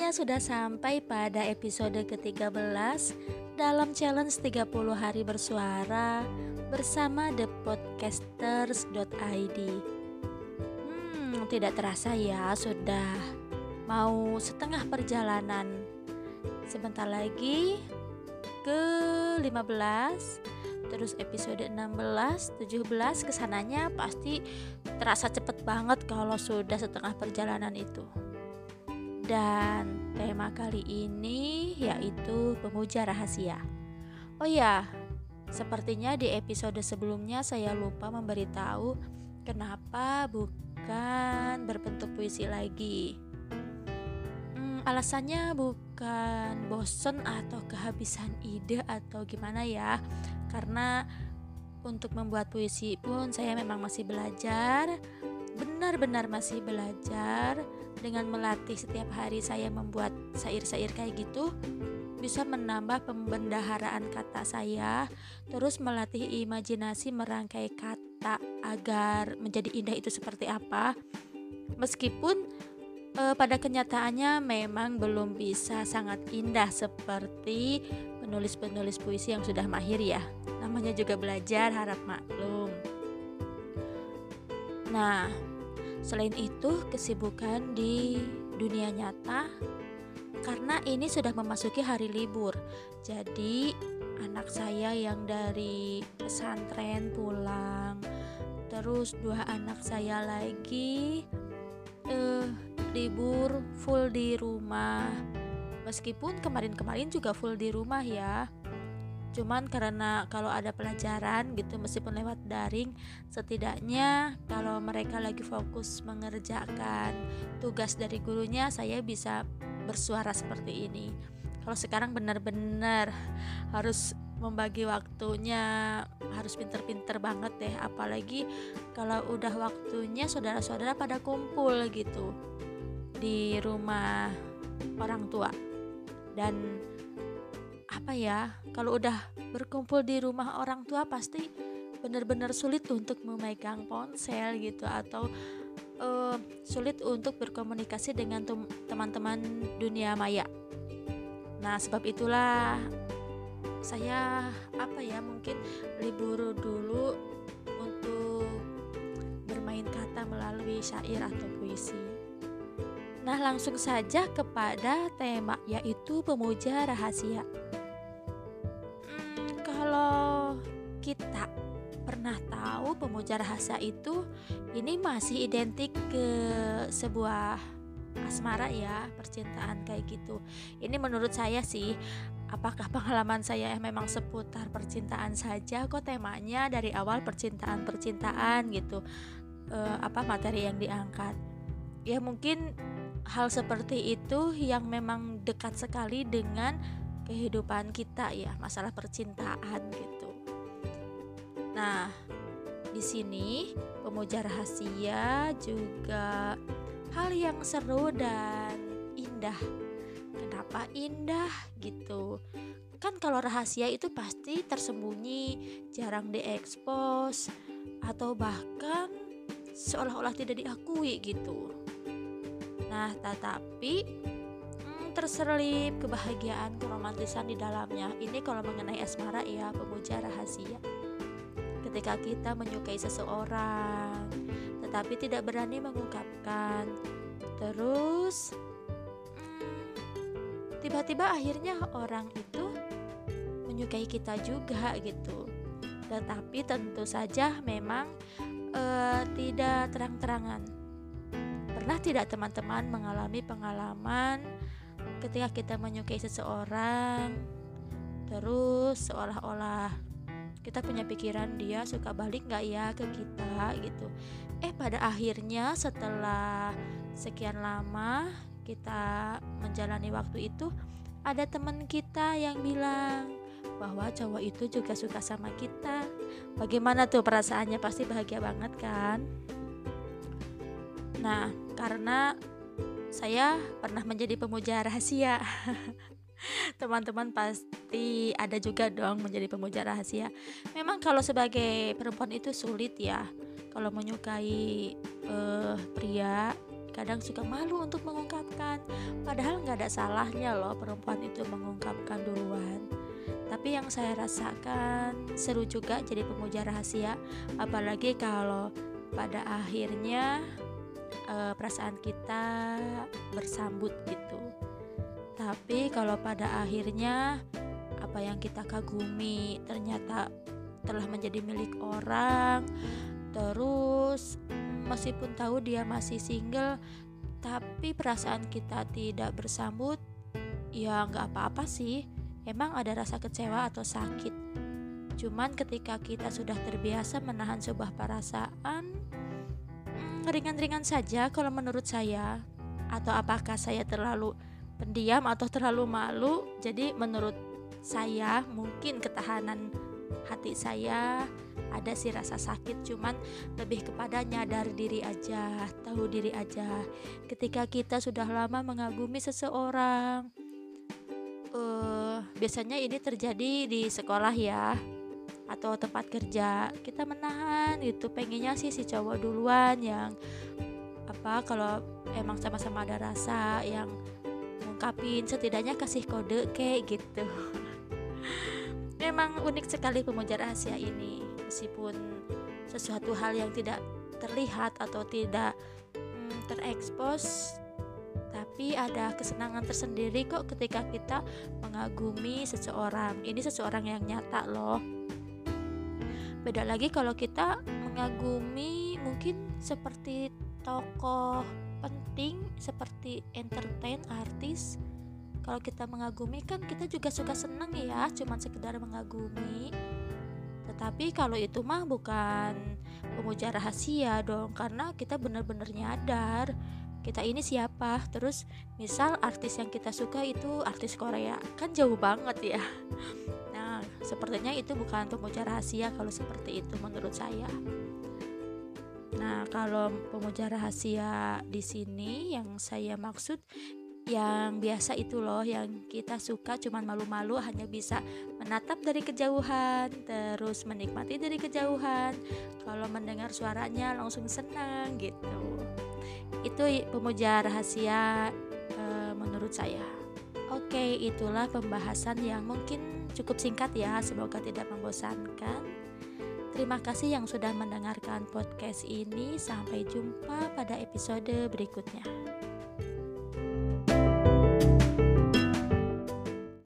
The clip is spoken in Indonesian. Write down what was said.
akhirnya sudah sampai pada episode ke-13 dalam challenge 30 hari bersuara bersama thepodcasters.id. Hmm, tidak terasa ya, sudah mau setengah perjalanan. Sebentar lagi ke 15 terus episode 16, 17 ke sananya pasti terasa cepet banget kalau sudah setengah perjalanan itu. Dan tema kali ini yaitu pemuja rahasia. Oh ya, sepertinya di episode sebelumnya saya lupa memberitahu kenapa bukan berbentuk puisi lagi. Hmm, alasannya bukan bosen atau kehabisan ide atau gimana ya, karena untuk membuat puisi pun saya memang masih belajar, benar-benar masih belajar dengan melatih setiap hari saya membuat syair-syair kayak gitu bisa menambah pembendaharaan kata saya terus melatih imajinasi merangkai kata agar menjadi indah itu seperti apa. Meskipun e, pada kenyataannya memang belum bisa sangat indah seperti penulis-penulis puisi yang sudah mahir ya. Namanya juga belajar harap maklum. Nah Selain itu, kesibukan di dunia nyata karena ini sudah memasuki hari libur. Jadi, anak saya yang dari pesantren pulang, terus dua anak saya lagi eh libur full di rumah. Meskipun kemarin-kemarin juga full di rumah ya cuman karena kalau ada pelajaran gitu meskipun lewat daring setidaknya kalau mereka lagi fokus mengerjakan tugas dari gurunya saya bisa bersuara seperti ini. Kalau sekarang benar-benar harus membagi waktunya harus pinter-pinter banget deh. Apalagi kalau udah waktunya saudara-saudara pada kumpul gitu di rumah orang tua. Dan apa ya kalau udah berkumpul di rumah orang tua pasti benar-benar sulit untuk memegang ponsel gitu atau uh, sulit untuk berkomunikasi dengan teman-teman dunia maya. Nah, sebab itulah saya apa ya mungkin libur dulu untuk bermain kata melalui syair atau puisi. Nah, langsung saja kepada tema yaitu pemuja rahasia pernah tahu pemuja rahasia itu? Ini masih identik ke sebuah asmara ya percintaan kayak gitu. Ini menurut saya sih apakah pengalaman saya memang seputar percintaan saja kok temanya dari awal percintaan percintaan gitu? E, apa materi yang diangkat? Ya mungkin hal seperti itu yang memang dekat sekali dengan kehidupan kita ya masalah percintaan gitu Nah, di sini pemuja rahasia juga hal yang seru dan indah. Kenapa indah gitu? Kan kalau rahasia itu pasti tersembunyi, jarang diekspos atau bahkan seolah-olah tidak diakui gitu. Nah, tetapi hmm, terselip kebahagiaan, keromantisan di dalamnya. Ini kalau mengenai asmara ya, pemuja rahasia ketika kita menyukai seseorang tetapi tidak berani mengungkapkan. Terus hmm, tiba-tiba akhirnya orang itu menyukai kita juga gitu. Tetapi tentu saja memang uh, tidak terang-terangan. Pernah tidak teman-teman mengalami pengalaman ketika kita menyukai seseorang terus seolah-olah kita punya pikiran dia suka balik nggak ya ke kita gitu. Eh pada akhirnya setelah sekian lama kita menjalani waktu itu ada teman kita yang bilang bahwa cowok itu juga suka sama kita. Bagaimana tuh perasaannya? Pasti bahagia banget kan? Nah karena saya pernah menjadi pemuja rahasia teman-teman pasti ada juga dong menjadi pemuja rahasia. Memang kalau sebagai perempuan itu sulit ya. Kalau menyukai uh, pria kadang suka malu untuk mengungkapkan. Padahal nggak ada salahnya loh perempuan itu mengungkapkan duluan. Tapi yang saya rasakan seru juga jadi pemuja rahasia. Apalagi kalau pada akhirnya e, perasaan kita bersambut gitu tapi kalau pada akhirnya apa yang kita kagumi ternyata telah menjadi milik orang terus meskipun tahu dia masih single tapi perasaan kita tidak bersambut ya nggak apa-apa sih. Emang ada rasa kecewa atau sakit. Cuman ketika kita sudah terbiasa menahan sebuah perasaan hmm, ringan-ringan saja kalau menurut saya. Atau apakah saya terlalu pendiam atau terlalu malu jadi menurut saya mungkin ketahanan hati saya ada sih rasa sakit cuman lebih kepada nyadar diri aja tahu diri aja. Ketika kita sudah lama mengagumi seseorang uh, biasanya ini terjadi di sekolah ya atau tempat kerja. Kita menahan gitu pengennya sih si cowok duluan yang apa kalau emang sama-sama ada rasa yang ngungkapin setidaknya kasih kode kayak gitu. Memang unik sekali pemuja rahasia ini meskipun sesuatu hal yang tidak terlihat atau tidak hmm, terekspos tapi ada kesenangan tersendiri kok ketika kita mengagumi seseorang. Ini seseorang yang nyata loh. Beda lagi kalau kita mengagumi mungkin seperti tokoh penting seperti entertain artis. Kalau kita mengagumi kan kita juga suka seneng ya cuman sekedar mengagumi. Tetapi kalau itu mah bukan pemuja rahasia dong karena kita benar-benar nyadar kita ini siapa. Terus misal artis yang kita suka itu artis Korea kan jauh banget ya. Nah sepertinya itu bukan pemuja rahasia kalau seperti itu menurut saya Nah, kalau pemuja rahasia di sini yang saya maksud yang biasa itu loh yang kita suka cuman malu-malu hanya bisa menatap dari kejauhan terus menikmati dari kejauhan. Kalau mendengar suaranya langsung senang gitu. Itu pemuja rahasia e, menurut saya. Oke itulah pembahasan yang mungkin cukup singkat ya. Semoga tidak membosankan Terima kasih yang sudah mendengarkan podcast ini. Sampai jumpa pada episode berikutnya.